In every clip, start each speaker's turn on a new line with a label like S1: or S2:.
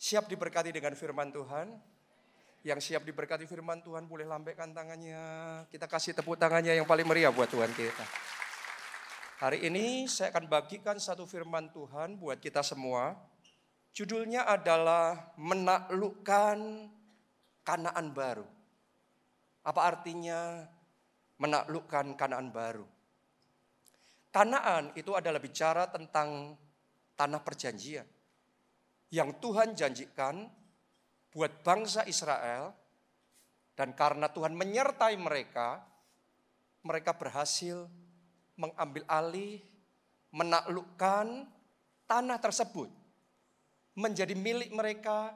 S1: Siap diberkati dengan firman Tuhan? Yang siap diberkati firman Tuhan boleh lambaikan tangannya. Kita kasih tepuk tangannya yang paling meriah buat Tuhan kita. Hari ini saya akan bagikan satu firman Tuhan buat kita semua. Judulnya adalah menaklukkan kanaan baru. Apa artinya menaklukkan kanaan baru? Kanaan itu adalah bicara tentang tanah perjanjian. Yang Tuhan janjikan buat bangsa Israel. Dan karena Tuhan menyertai mereka, mereka berhasil mengambil alih, menaklukkan tanah tersebut. Menjadi milik mereka,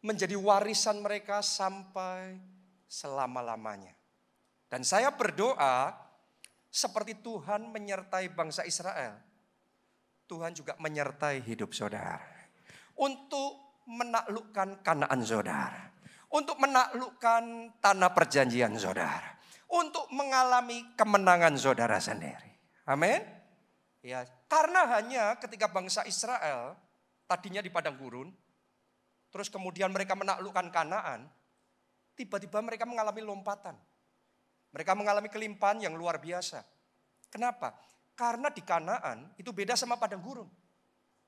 S1: menjadi warisan mereka sampai selama-lamanya. Dan saya berdoa seperti Tuhan menyertai bangsa Israel. Tuhan juga menyertai hidup saudara. Untuk menaklukkan kanaan saudara. Untuk menaklukkan tanah perjanjian saudara. Untuk mengalami kemenangan saudara sendiri. Amin. Ya, karena hanya ketika bangsa Israel tadinya di padang gurun, terus kemudian mereka menaklukkan Kanaan, tiba-tiba mereka mengalami lompatan. Mereka mengalami kelimpahan yang luar biasa. Kenapa? Karena di Kanaan itu beda sama padang gurun.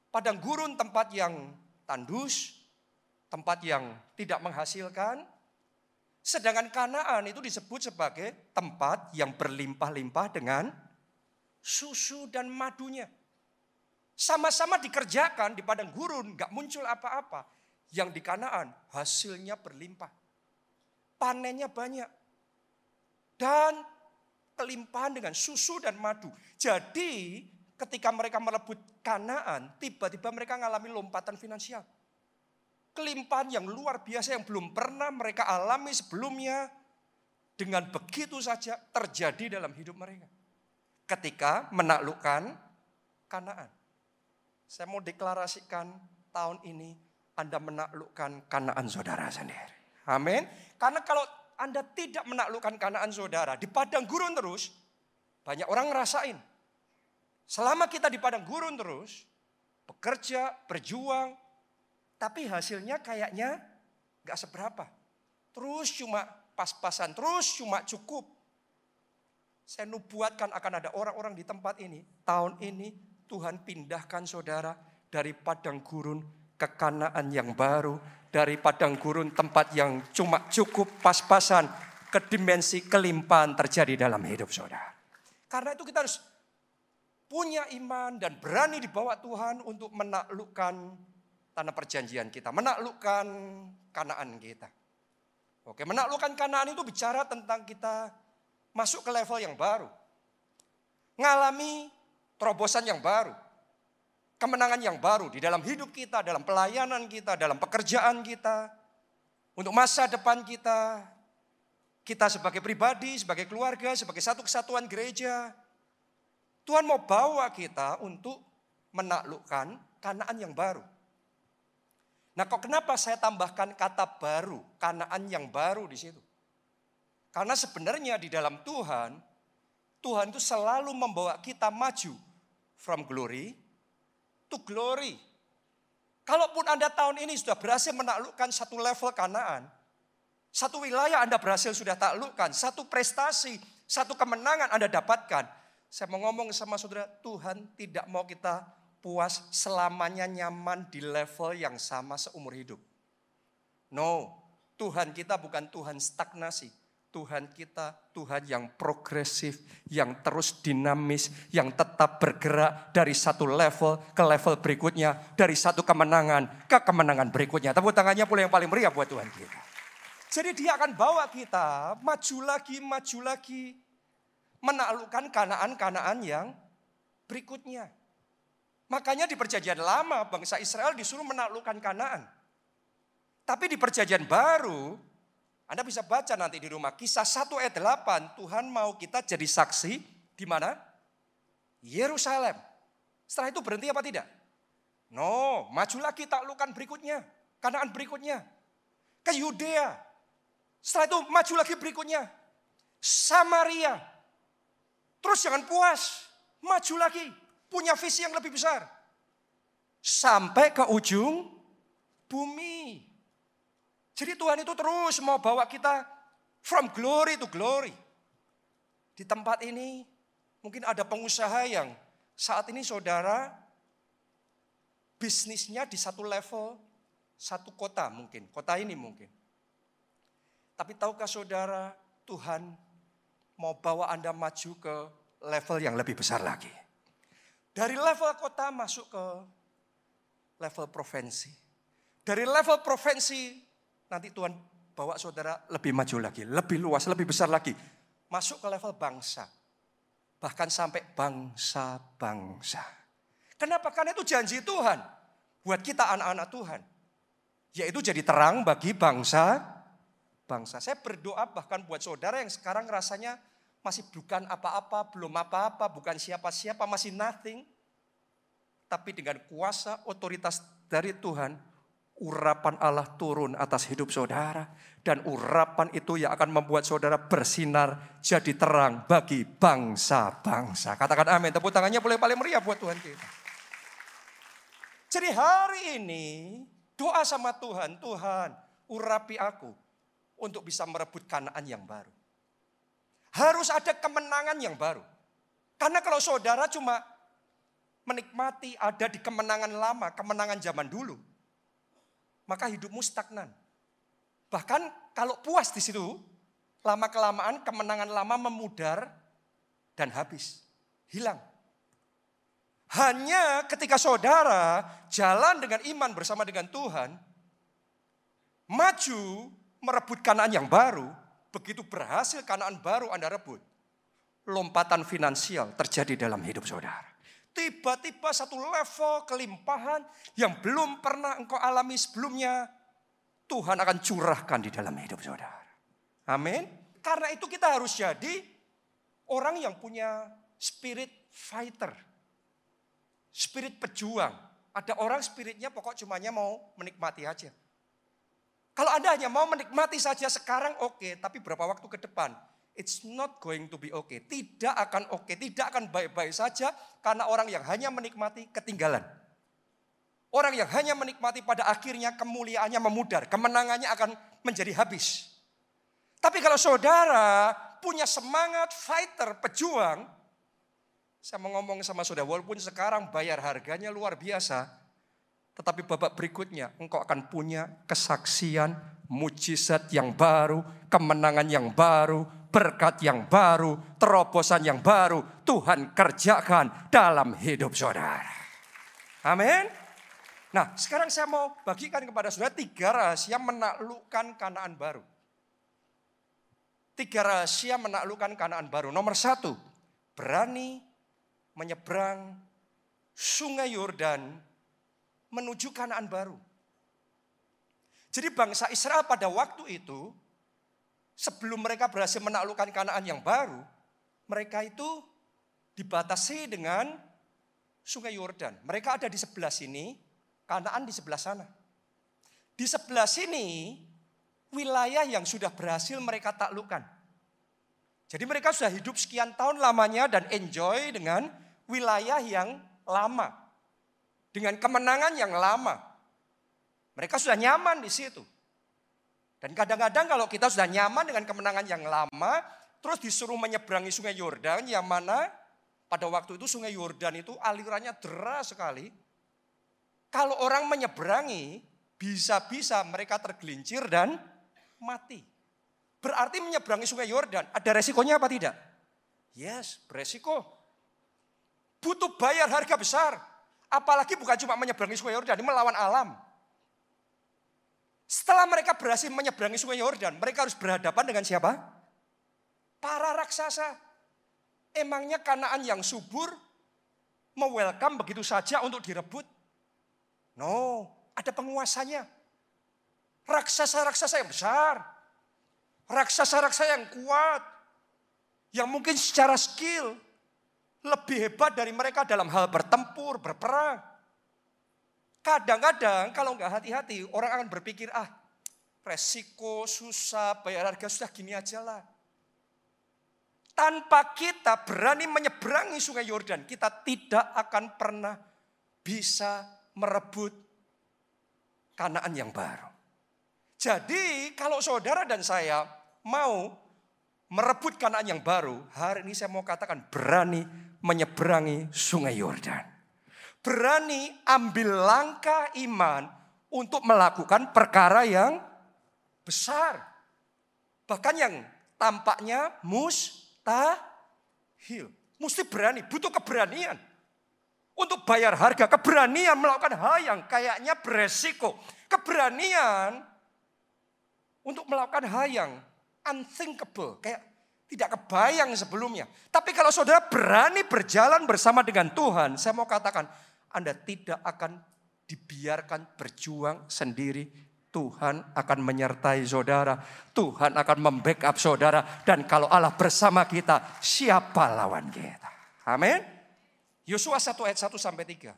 S1: Padang gurun tempat yang tandus, tempat yang tidak menghasilkan. Sedangkan Kanaan itu disebut sebagai tempat yang berlimpah-limpah dengan susu dan madunya. Sama-sama dikerjakan di padang gurun, nggak muncul apa-apa. Yang di Kanaan hasilnya berlimpah. Panennya banyak dan kelimpahan dengan susu dan madu. Jadi ketika mereka merebut Kanaan, tiba-tiba mereka mengalami lompatan finansial. Kelimpahan yang luar biasa yang belum pernah mereka alami sebelumnya dengan begitu saja terjadi dalam hidup mereka. Ketika menaklukkan Kanaan. Saya mau deklarasikan tahun ini Anda menaklukkan Kanaan saudara sendiri. Amin. Karena kalau anda tidak menaklukkan kanaan saudara, di padang gurun terus, banyak orang ngerasain. Selama kita di padang gurun terus, bekerja, berjuang, tapi hasilnya kayaknya gak seberapa. Terus cuma pas-pasan, terus cuma cukup. Saya nubuatkan akan ada orang-orang di tempat ini. Tahun ini Tuhan pindahkan saudara dari padang gurun ke kanaan yang baru, dari padang gurun tempat yang cuma cukup pas-pasan ke dimensi kelimpahan terjadi dalam hidup saudara. Karena itu kita harus punya iman dan berani dibawa Tuhan untuk menaklukkan tanah perjanjian kita, menaklukkan kanaan kita. Oke, menaklukkan kanaan itu bicara tentang kita masuk ke level yang baru. Ngalami terobosan yang baru kemenangan yang baru di dalam hidup kita, dalam pelayanan kita, dalam pekerjaan kita, untuk masa depan kita, kita sebagai pribadi, sebagai keluarga, sebagai satu kesatuan gereja. Tuhan mau bawa kita untuk menaklukkan kanaan yang baru. Nah kok kenapa saya tambahkan kata baru, kanaan yang baru di situ? Karena sebenarnya di dalam Tuhan, Tuhan itu selalu membawa kita maju from glory to glory. Kalaupun Anda tahun ini sudah berhasil menaklukkan satu level kanaan, satu wilayah Anda berhasil sudah taklukkan, satu prestasi, satu kemenangan Anda dapatkan. Saya mau ngomong sama saudara, Tuhan tidak mau kita puas selamanya nyaman di level yang sama seumur hidup. No, Tuhan kita bukan Tuhan stagnasi. Tuhan kita Tuhan yang progresif, yang terus dinamis, yang tetap bergerak dari satu level ke level berikutnya, dari satu kemenangan ke kemenangan berikutnya. Tepuk tangannya pula yang paling meriah buat Tuhan kita. Jadi dia akan bawa kita maju lagi, maju lagi, menaklukkan kanaan-kanaan yang berikutnya. Makanya di perjanjian lama bangsa Israel disuruh menaklukkan kanaan. Tapi di perjanjian baru anda bisa baca nanti di rumah. Kisah 1 ayat 8, Tuhan mau kita jadi saksi di mana? Yerusalem. Setelah itu berhenti apa tidak? No, maju lagi taklukan berikutnya. Kanaan berikutnya. Ke Yudea. Setelah itu maju lagi berikutnya. Samaria. Terus jangan puas. Maju lagi. Punya visi yang lebih besar. Sampai ke ujung bumi. Jadi Tuhan itu terus mau bawa kita from glory to glory. Di tempat ini mungkin ada pengusaha yang saat ini saudara bisnisnya di satu level, satu kota mungkin, kota ini mungkin. Tapi tahukah saudara Tuhan mau bawa Anda maju ke level yang lebih besar lagi. Dari level kota masuk ke level provinsi. Dari level provinsi nanti Tuhan bawa saudara lebih maju lagi, lebih luas, lebih besar lagi. Masuk ke level bangsa. Bahkan sampai bangsa-bangsa. Kenapa? Karena itu janji Tuhan. Buat kita anak-anak Tuhan. Yaitu jadi terang bagi bangsa bangsa. Saya berdoa bahkan buat saudara yang sekarang rasanya masih bukan apa-apa, belum apa-apa, bukan siapa-siapa, masih nothing. Tapi dengan kuasa otoritas dari Tuhan, urapan Allah turun atas hidup saudara. Dan urapan itu yang akan membuat saudara bersinar jadi terang bagi bangsa-bangsa. Katakan amin. Tepuk tangannya boleh paling meriah buat Tuhan kita. Jadi hari ini doa sama Tuhan, Tuhan urapi aku untuk bisa merebut kanaan yang baru. Harus ada kemenangan yang baru. Karena kalau saudara cuma menikmati ada di kemenangan lama, kemenangan zaman dulu, maka hidupmu stagnan. Bahkan kalau puas di situ, lama-kelamaan kemenangan lama memudar dan habis. Hilang. Hanya ketika saudara jalan dengan iman bersama dengan Tuhan, maju merebut kanaan yang baru, begitu berhasil kanaan baru Anda rebut, lompatan finansial terjadi dalam hidup saudara. Tiba-tiba satu level kelimpahan yang belum pernah engkau alami sebelumnya. Tuhan akan curahkan di dalam hidup saudara. Amin. Karena itu kita harus jadi orang yang punya spirit fighter. Spirit pejuang. Ada orang spiritnya pokok cumanya mau menikmati aja. Kalau Anda hanya mau menikmati saja sekarang oke, okay, tapi berapa waktu ke depan It's not going to be okay. Tidak akan oke, okay. tidak akan baik-baik saja karena orang yang hanya menikmati ketinggalan. Orang yang hanya menikmati pada akhirnya kemuliaannya memudar, kemenangannya akan menjadi habis. Tapi kalau saudara punya semangat fighter, pejuang, saya mau ngomong sama saudara, walaupun sekarang bayar harganya luar biasa, tetapi babak berikutnya engkau akan punya kesaksian, mujizat yang baru, kemenangan yang baru, berkat yang baru, terobosan yang baru Tuhan kerjakan dalam hidup saudara. Amin. Nah, sekarang saya mau bagikan kepada saudara tiga rahasia menaklukkan kanaan baru. Tiga rahasia menaklukkan kanaan baru. Nomor satu, berani menyeberang sungai Yordan menuju kanaan baru. Jadi bangsa Israel pada waktu itu sebelum mereka berhasil menaklukkan Kanaan yang baru, mereka itu dibatasi dengan Sungai Yordan. Mereka ada di sebelah sini, Kanaan di sebelah sana. Di sebelah sini wilayah yang sudah berhasil mereka taklukkan. Jadi mereka sudah hidup sekian tahun lamanya dan enjoy dengan wilayah yang lama. Dengan kemenangan yang lama. Mereka sudah nyaman di situ. Dan kadang-kadang kalau kita sudah nyaman dengan kemenangan yang lama, terus disuruh menyeberangi sungai Yordan yang mana pada waktu itu sungai Yordan itu alirannya deras sekali. Kalau orang menyeberangi, bisa-bisa mereka tergelincir dan mati. Berarti menyeberangi sungai Yordan, ada resikonya apa tidak? Yes, beresiko. Butuh bayar harga besar. Apalagi bukan cuma menyeberangi sungai Yordan, melawan alam. Setelah mereka berhasil menyeberangi sungai Yordan, mereka harus berhadapan dengan siapa? Para raksasa. Emangnya kanaan yang subur mewelcome begitu saja untuk direbut? No, ada penguasanya. Raksasa-raksasa yang besar. Raksasa-raksasa yang kuat. Yang mungkin secara skill lebih hebat dari mereka dalam hal bertempur, berperang. Kadang-kadang kalau nggak hati-hati orang akan berpikir ah resiko susah bayar harga sudah gini aja lah. Tanpa kita berani menyeberangi sungai Yordan, kita tidak akan pernah bisa merebut kanaan yang baru. Jadi kalau saudara dan saya mau merebut kanaan yang baru, hari ini saya mau katakan berani menyeberangi sungai Yordan. Berani ambil langkah iman untuk melakukan perkara yang besar. Bahkan yang tampaknya mustahil. Mesti berani, butuh keberanian. Untuk bayar harga, keberanian melakukan hal yang kayaknya beresiko. Keberanian untuk melakukan hal yang unthinkable. Kayak tidak kebayang sebelumnya. Tapi kalau saudara berani berjalan bersama dengan Tuhan, saya mau katakan, Anda tidak akan dibiarkan berjuang sendiri. Tuhan akan menyertai saudara. Tuhan akan membackup saudara. Dan kalau Allah bersama kita, siapa lawan kita? Amin. Yosua 1 ayat 1 sampai 3.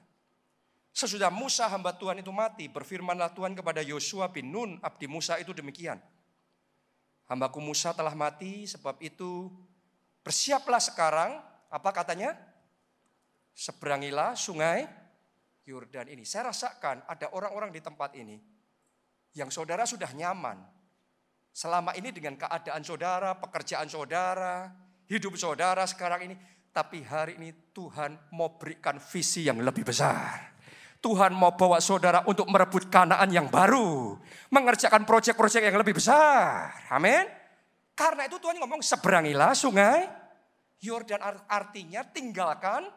S1: Sesudah Musa hamba Tuhan itu mati, berfirmanlah Tuhan kepada Yosua bin Nun, abdi Musa itu demikian. Hambaku Musa telah mati, sebab itu bersiaplah sekarang, apa katanya? Seberangilah sungai Yordan ini. Saya rasakan ada orang-orang di tempat ini yang saudara sudah nyaman. Selama ini dengan keadaan saudara, pekerjaan saudara, hidup saudara sekarang ini. Tapi hari ini Tuhan mau berikan visi yang lebih besar. Tuhan mau bawa saudara untuk merebut kanaan yang baru. Mengerjakan proyek-proyek yang lebih besar. Amin. Karena itu Tuhan ngomong seberangilah sungai Yordan artinya tinggalkan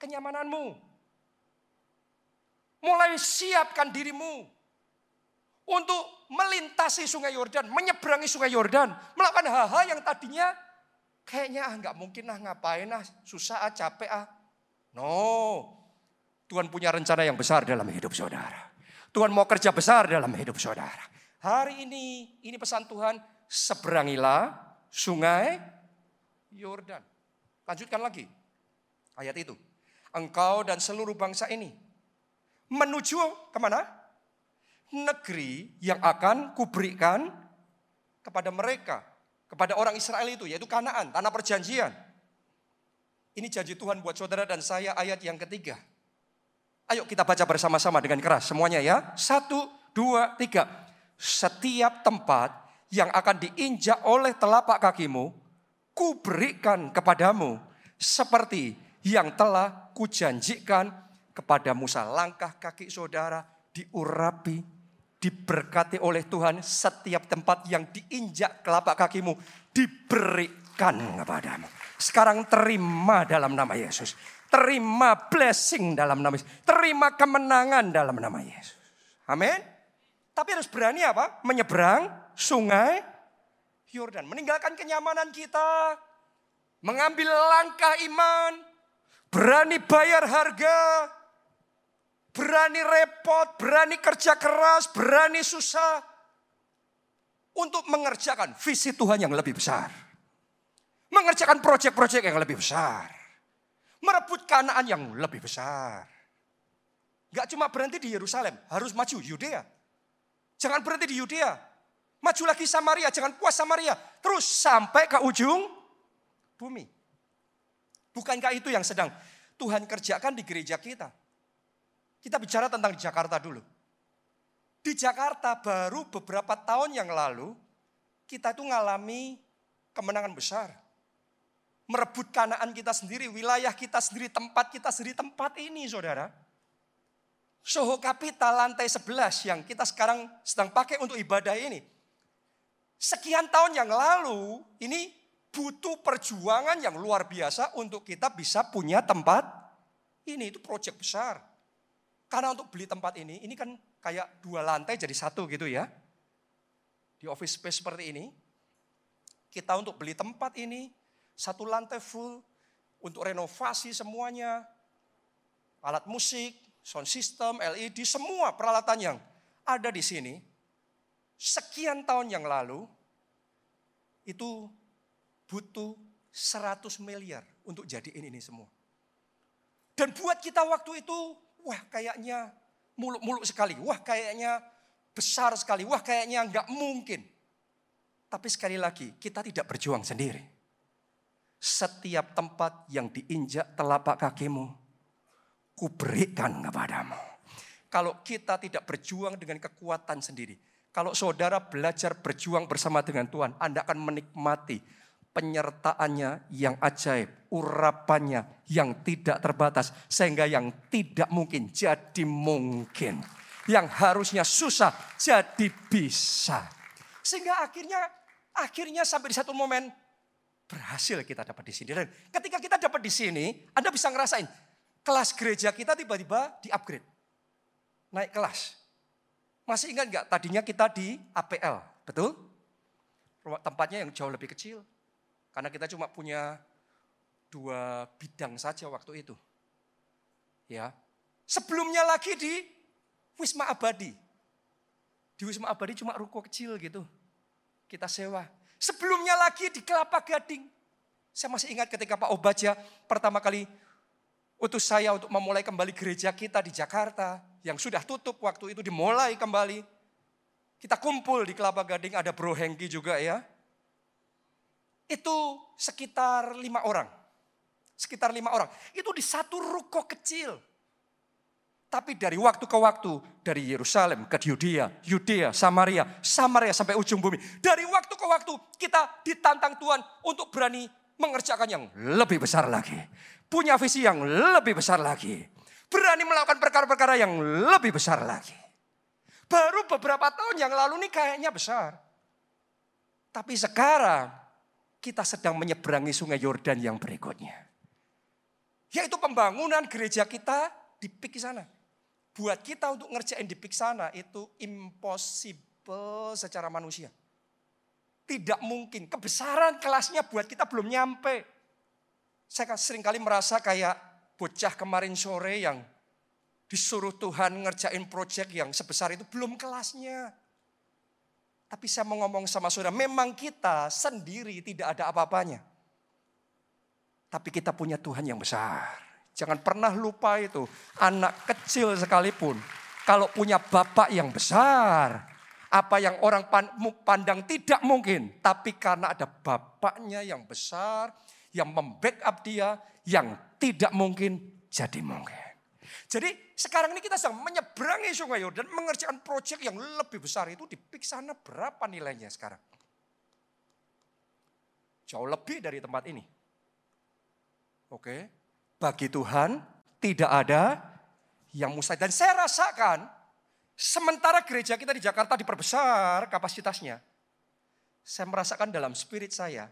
S1: kenyamananmu. Mulai siapkan dirimu untuk melintasi sungai Yordan, menyeberangi sungai Yordan, melakukan hal-hal yang tadinya Kayaknya ah nggak mungkin lah ngapain ah susah ah capek ah. No. Tuhan punya rencana yang besar dalam hidup saudara. Tuhan mau kerja besar dalam hidup saudara. Hari ini, ini pesan Tuhan, seberangilah sungai Yordan. Lanjutkan lagi ayat itu. Engkau dan seluruh bangsa ini menuju ke mana? Negeri yang akan kuberikan kepada mereka kepada orang Israel itu, yaitu Kanaan, tanah perjanjian. Ini janji Tuhan buat saudara dan saya ayat yang ketiga. Ayo kita baca bersama-sama dengan keras semuanya ya. Satu, dua, tiga. Setiap tempat yang akan diinjak oleh telapak kakimu, kuberikan kepadamu seperti yang telah kujanjikan kepada Musa. Langkah kaki saudara diurapi diberkati oleh Tuhan setiap tempat yang diinjak kelapak kakimu diberikan kepadamu. Sekarang terima dalam nama Yesus. Terima blessing dalam nama Yesus. Terima kemenangan dalam nama Yesus. Amin. Tapi harus berani apa? Menyeberang sungai Yordan. Meninggalkan kenyamanan kita. Mengambil langkah iman. Berani bayar harga berani repot, berani kerja keras, berani susah untuk mengerjakan visi Tuhan yang lebih besar. Mengerjakan proyek-proyek yang lebih besar. Merebut kanaan yang lebih besar. Gak cuma berhenti di Yerusalem, harus maju Yudea. Jangan berhenti di Yudea. Maju lagi Samaria, jangan puas Samaria. Terus sampai ke ujung bumi. Bukankah itu yang sedang Tuhan kerjakan di gereja kita? Kita bicara tentang Jakarta dulu. Di Jakarta baru beberapa tahun yang lalu kita itu ngalami kemenangan besar. Merebut kanaan kita sendiri, wilayah kita sendiri, tempat kita sendiri, tempat ini saudara. Soho Capital lantai 11 yang kita sekarang sedang pakai untuk ibadah ini. Sekian tahun yang lalu ini butuh perjuangan yang luar biasa untuk kita bisa punya tempat ini. Itu proyek besar. Karena untuk beli tempat ini, ini kan kayak dua lantai jadi satu gitu ya. Di office space seperti ini, kita untuk beli tempat ini, satu lantai full, untuk renovasi semuanya, alat musik, sound system, LED, semua peralatan yang ada di sini, sekian tahun yang lalu, itu butuh 100 miliar untuk jadiin ini semua. Dan buat kita waktu itu wah kayaknya muluk-muluk sekali, wah kayaknya besar sekali, wah kayaknya nggak mungkin. Tapi sekali lagi, kita tidak berjuang sendiri. Setiap tempat yang diinjak telapak kakimu, kuberikan kepadamu. kalau kita tidak berjuang dengan kekuatan sendiri. Kalau saudara belajar berjuang bersama dengan Tuhan, Anda akan menikmati penyertaannya yang ajaib, urapannya yang tidak terbatas, sehingga yang tidak mungkin jadi mungkin. Yang harusnya susah jadi bisa. Sehingga akhirnya akhirnya sampai di satu momen berhasil kita dapat di sini. Dan ketika kita dapat di sini, Anda bisa ngerasain kelas gereja kita tiba-tiba di-upgrade. Naik kelas. Masih ingat nggak tadinya kita di APL, betul? Tempatnya yang jauh lebih kecil. Karena kita cuma punya dua bidang saja waktu itu. Ya. Sebelumnya lagi di Wisma Abadi. Di Wisma Abadi cuma ruko kecil gitu. Kita sewa. Sebelumnya lagi di Kelapa Gading. Saya masih ingat ketika Pak Obaja pertama kali utus saya untuk memulai kembali gereja kita di Jakarta yang sudah tutup waktu itu dimulai kembali. Kita kumpul di Kelapa Gading, ada Bro Hengki juga ya. Itu sekitar lima orang. Sekitar lima orang. Itu di satu ruko kecil. Tapi dari waktu ke waktu, dari Yerusalem ke Yudea, Yudea, Samaria, Samaria sampai ujung bumi. Dari waktu ke waktu kita ditantang Tuhan untuk berani mengerjakan yang lebih besar lagi punya visi yang lebih besar lagi. Berani melakukan perkara-perkara yang lebih besar lagi. Baru beberapa tahun yang lalu nih kayaknya besar. Tapi sekarang kita sedang menyeberangi sungai Yordan yang berikutnya. Yaitu pembangunan gereja kita di pik sana. Buat kita untuk ngerjain di sana itu impossible secara manusia. Tidak mungkin. Kebesaran kelasnya buat kita belum nyampe. Saya sering kali merasa kayak bocah kemarin sore yang disuruh Tuhan ngerjain proyek yang sebesar itu belum kelasnya. Tapi saya mau ngomong sama saudara, memang kita sendiri tidak ada apa-apanya. Tapi kita punya Tuhan yang besar. Jangan pernah lupa itu. Anak kecil sekalipun. Kalau punya bapak yang besar. Apa yang orang pandang tidak mungkin. Tapi karena ada bapaknya yang besar yang membackup dia, yang tidak mungkin jadi mungkin. Jadi sekarang ini kita sedang menyeberangi sungai Yordan, mengerjakan proyek yang lebih besar itu di sana berapa nilainya sekarang? Jauh lebih dari tempat ini. Oke, bagi Tuhan tidak ada yang mustahil. Dan saya rasakan sementara gereja kita di Jakarta diperbesar kapasitasnya. Saya merasakan dalam spirit saya,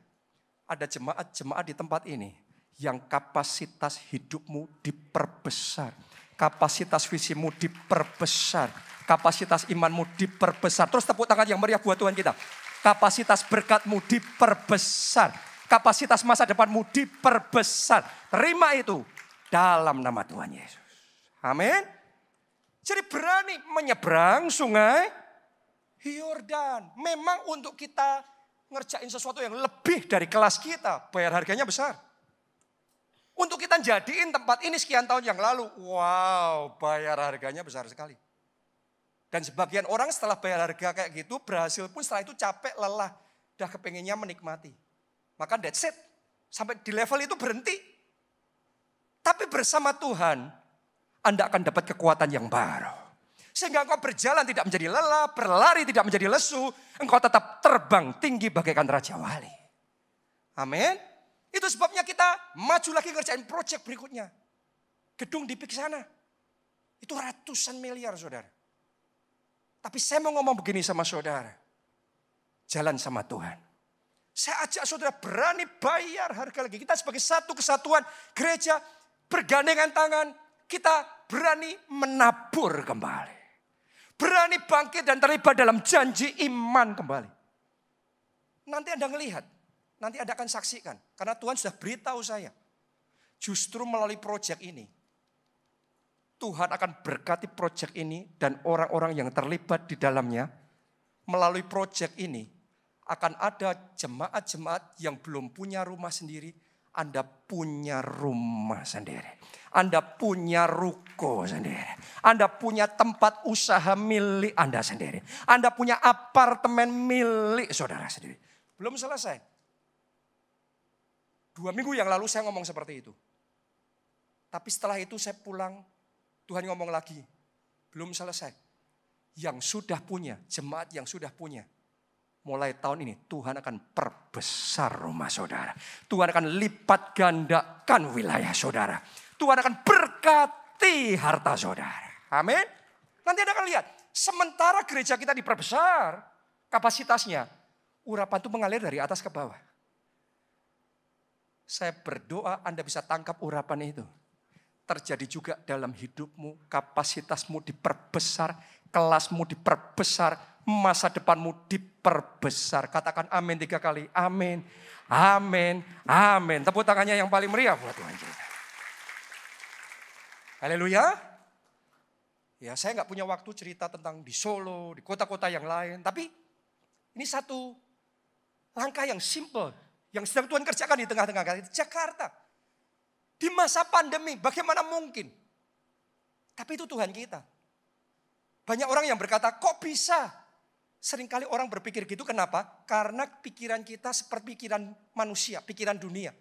S1: ada jemaat-jemaat di tempat ini yang kapasitas hidupmu diperbesar. Kapasitas visimu diperbesar. Kapasitas imanmu diperbesar. Terus tepuk tangan yang meriah buat Tuhan kita. Kapasitas berkatmu diperbesar. Kapasitas masa depanmu diperbesar. Terima itu dalam nama Tuhan Yesus. Amin. Jadi berani menyeberang sungai Yordan. Memang untuk kita ngerjain sesuatu yang lebih dari kelas kita, bayar harganya besar. Untuk kita jadiin tempat ini sekian tahun yang lalu, wow, bayar harganya besar sekali. Dan sebagian orang setelah bayar harga kayak gitu, berhasil pun setelah itu capek, lelah, udah kepengennya menikmati. Maka that's it. Sampai di level itu berhenti. Tapi bersama Tuhan, Anda akan dapat kekuatan yang baru. Sehingga engkau berjalan tidak menjadi lelah, berlari tidak menjadi lesu. Engkau tetap terbang tinggi bagaikan Raja Wali. Amin. Itu sebabnya kita maju lagi ngerjain proyek berikutnya. Gedung di sana. Itu ratusan miliar saudara. Tapi saya mau ngomong begini sama saudara. Jalan sama Tuhan. Saya ajak saudara berani bayar harga lagi. Kita sebagai satu kesatuan gereja bergandengan tangan. Kita berani menabur kembali. Berani bangkit dan terlibat dalam janji iman kembali. Nanti Anda melihat, nanti Anda akan saksikan. Karena Tuhan sudah beritahu saya. Justru melalui proyek ini, Tuhan akan berkati proyek ini dan orang-orang yang terlibat di dalamnya. Melalui proyek ini, akan ada jemaat-jemaat yang belum punya rumah sendiri. Anda punya rumah sendiri. Anda punya ruko sendiri. Anda punya tempat usaha milik Anda sendiri. Anda punya apartemen milik saudara sendiri. Belum selesai. Dua minggu yang lalu saya ngomong seperti itu. Tapi setelah itu saya pulang, Tuhan ngomong lagi. belum selesai. Yang sudah punya, jemaat yang sudah punya. Mulai tahun ini Tuhan akan perbesar rumah saudara. Tuhan akan lipat gandakan wilayah saudara. Tuhan akan berkati harta saudara. Amin. Nanti Anda akan lihat. Sementara gereja kita diperbesar kapasitasnya. Urapan itu mengalir dari atas ke bawah. Saya berdoa Anda bisa tangkap urapan itu terjadi juga dalam hidupmu, kapasitasmu diperbesar, kelasmu diperbesar, masa depanmu diperbesar. Katakan amin tiga kali. Amin, amin, amin. Tepuk tangannya yang paling meriah buat Tuhan. Haleluya. Ya saya nggak punya waktu cerita tentang di Solo, di kota-kota yang lain. Tapi ini satu langkah yang simple. Yang sedang Tuhan kerjakan di tengah-tengah Jakarta. Di masa pandemi, bagaimana mungkin? Tapi itu Tuhan kita. Banyak orang yang berkata, kok bisa? Seringkali orang berpikir gitu, kenapa? Karena pikiran kita seperti pikiran manusia, pikiran dunia.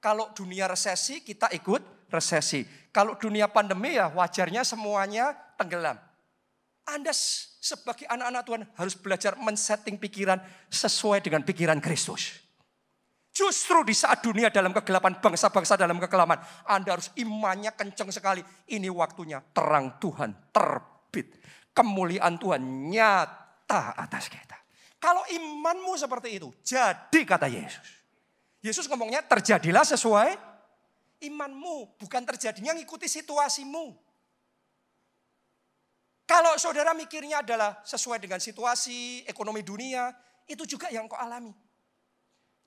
S1: Kalau dunia resesi, kita ikut resesi. Kalau dunia pandemi ya wajarnya semuanya tenggelam. Anda sebagai anak-anak Tuhan harus belajar men-setting pikiran sesuai dengan pikiran Kristus. Justru di saat dunia dalam kegelapan, bangsa-bangsa dalam kekelaman, Anda harus imannya kenceng sekali. Ini waktunya terang Tuhan terbit. Kemuliaan Tuhan nyata atas kita. Kalau imanmu seperti itu, jadi kata Yesus. Yesus ngomongnya terjadilah sesuai imanmu, bukan terjadinya ngikuti situasimu. Kalau saudara mikirnya adalah sesuai dengan situasi ekonomi dunia, itu juga yang kau alami.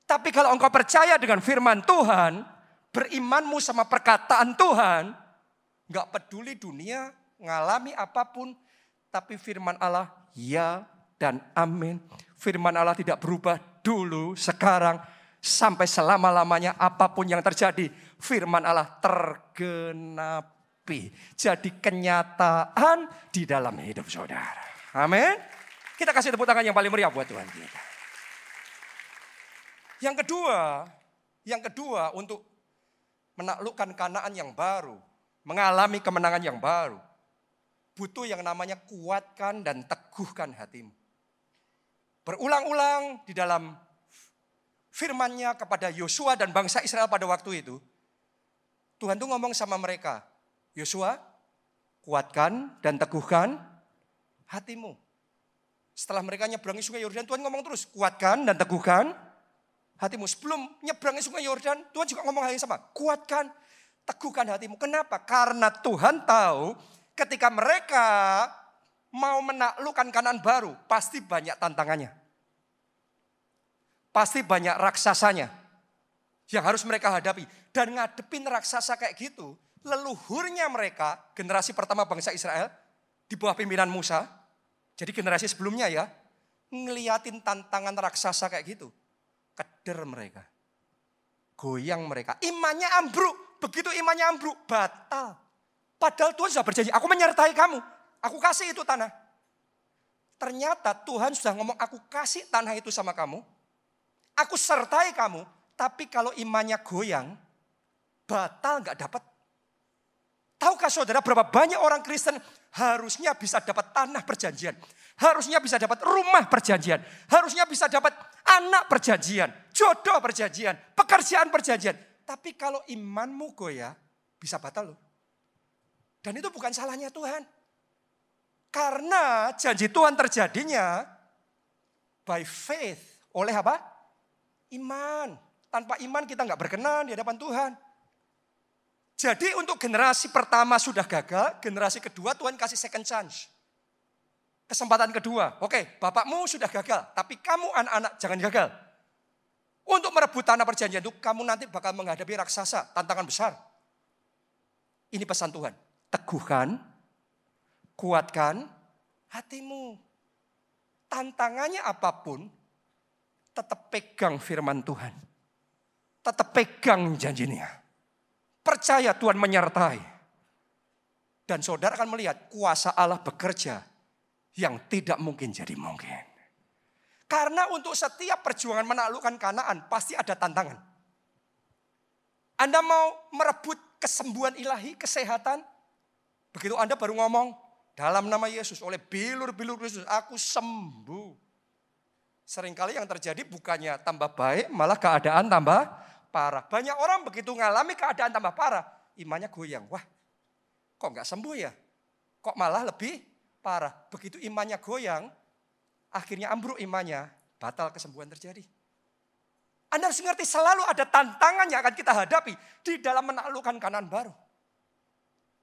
S1: Tapi kalau engkau percaya dengan firman Tuhan, berimanmu sama perkataan Tuhan, nggak peduli dunia ngalami apa pun, tapi firman Allah ya dan amin. Firman Allah tidak berubah dulu, sekarang, sampai selama-lamanya apa pun yang terjadi. Firman Allah tergenapi. Jadi kenyataan di dalam hidup saudara. Amin. Kita kasih tepuk tangan yang paling meriah buat Tuhan kita. Yang kedua, yang kedua untuk menaklukkan kanaan yang baru, mengalami kemenangan yang baru, butuh yang namanya kuatkan dan teguhkan hatimu. Berulang-ulang di dalam firmannya kepada Yosua dan bangsa Israel pada waktu itu, Tuhan tuh ngomong sama mereka, Yosua, kuatkan dan teguhkan hatimu. Setelah mereka nyeberangi sungai Yordan, Tuhan ngomong terus, kuatkan dan teguhkan hatimu. Sebelum nyebrang sungai Yordan, Tuhan juga ngomong hal yang sama. Kuatkan, teguhkan hatimu. Kenapa? Karena Tuhan tahu ketika mereka mau menaklukkan kanan baru, pasti banyak tantangannya. Pasti banyak raksasanya yang harus mereka hadapi. Dan ngadepin raksasa kayak gitu, leluhurnya mereka, generasi pertama bangsa Israel, di bawah pimpinan Musa, jadi generasi sebelumnya ya, ngeliatin tantangan raksasa kayak gitu keder mereka. Goyang mereka. Imannya ambruk. Begitu imannya ambruk, batal. Padahal Tuhan sudah berjanji, aku menyertai kamu. Aku kasih itu tanah. Ternyata Tuhan sudah ngomong, aku kasih tanah itu sama kamu. Aku sertai kamu. Tapi kalau imannya goyang, batal nggak dapat. Tahukah saudara berapa banyak orang Kristen harusnya bisa dapat tanah perjanjian. Harusnya bisa dapat rumah perjanjian. Harusnya bisa dapat anak perjanjian. Jodoh perjanjian. Pekerjaan perjanjian. Tapi kalau imanmu goyah, bisa batal loh. Dan itu bukan salahnya Tuhan. Karena janji Tuhan terjadinya by faith. Oleh apa? Iman. Tanpa iman kita nggak berkenan di hadapan Tuhan. Jadi untuk generasi pertama sudah gagal, generasi kedua Tuhan kasih second chance. Kesempatan kedua, oke, bapakmu sudah gagal, tapi kamu anak-anak jangan gagal. Untuk merebut tanah perjanjian itu, kamu nanti bakal menghadapi raksasa, tantangan besar. Ini pesan Tuhan. Teguhkan, kuatkan hatimu. Tantangannya apa pun, tetap pegang firman Tuhan. Tetap pegang janjinya. Percaya Tuhan menyertai. Dan saudara akan melihat kuasa Allah bekerja yang tidak mungkin jadi mungkin. Karena untuk setiap perjuangan menaklukkan kanaan pasti ada tantangan. Anda mau merebut kesembuhan ilahi, kesehatan. Begitu Anda baru ngomong, dalam nama Yesus, oleh bilur-bilur Yesus, aku sembuh. Seringkali yang terjadi bukannya tambah baik, malah keadaan tambah parah. Banyak orang begitu mengalami keadaan tambah parah, imannya goyang. Wah, kok nggak sembuh ya? Kok malah lebih parah. Begitu imannya goyang, akhirnya ambruk imannya, batal kesembuhan terjadi. Anda harus mengerti selalu ada tantangan yang akan kita hadapi di dalam menaklukkan kanan baru.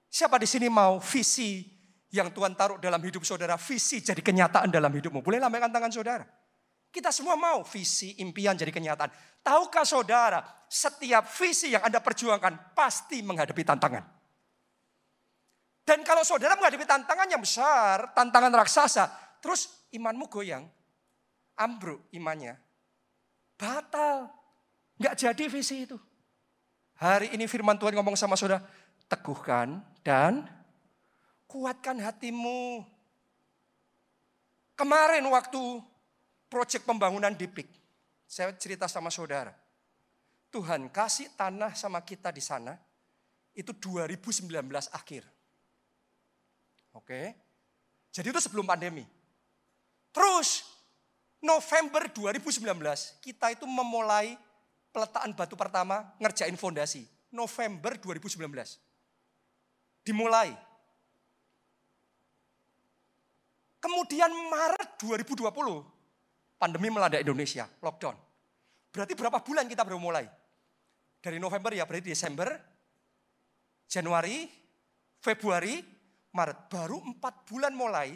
S1: Siapa di sini mau visi yang Tuhan taruh dalam hidup saudara, visi jadi kenyataan dalam hidupmu. Boleh lambaikan tangan saudara. Kita semua mau visi, impian jadi kenyataan. Tahukah saudara, setiap visi yang Anda perjuangkan pasti menghadapi tantangan. Dan kalau saudara menghadapi tantangan yang besar, tantangan raksasa, terus imanmu goyang, ambruk imannya, batal. Nggak jadi visi itu. Hari ini firman Tuhan ngomong sama saudara, teguhkan dan kuatkan hatimu. Kemarin waktu proyek pembangunan di PIK. Saya cerita sama saudara. Tuhan kasih tanah sama kita di sana itu 2019 akhir. Oke. Jadi itu sebelum pandemi. Terus November 2019 kita itu memulai peletakan batu pertama ngerjain fondasi. November 2019. Dimulai. Kemudian Maret 2020 pandemi melanda Indonesia, lockdown. Berarti berapa bulan kita baru mulai? Dari November ya berarti Desember, Januari, Februari, Maret. Baru empat bulan mulai,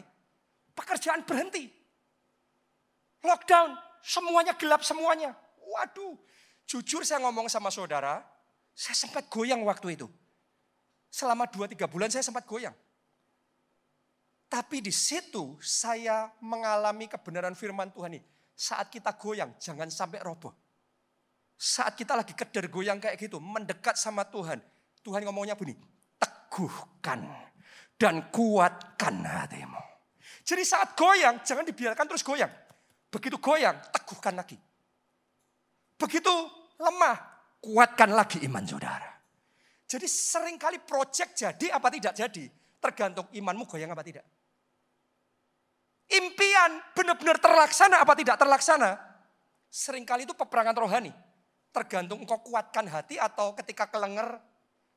S1: pekerjaan berhenti. Lockdown, semuanya gelap semuanya. Waduh, jujur saya ngomong sama saudara, saya sempat goyang waktu itu. Selama dua tiga bulan saya sempat goyang. Tapi di situ saya mengalami kebenaran firman Tuhan ini. Saat kita goyang, jangan sampai roboh. Saat kita lagi keder goyang kayak gitu, mendekat sama Tuhan. Tuhan ngomongnya begini, teguhkan dan kuatkan hatimu. Jadi saat goyang, jangan dibiarkan terus goyang. Begitu goyang, teguhkan lagi. Begitu lemah, kuatkan lagi iman saudara. Jadi sering kali proyek jadi apa tidak jadi, tergantung imanmu goyang apa tidak impian benar-benar terlaksana apa tidak terlaksana, sering kali itu peperangan rohani. Tergantung engkau kuatkan hati atau ketika kelenger,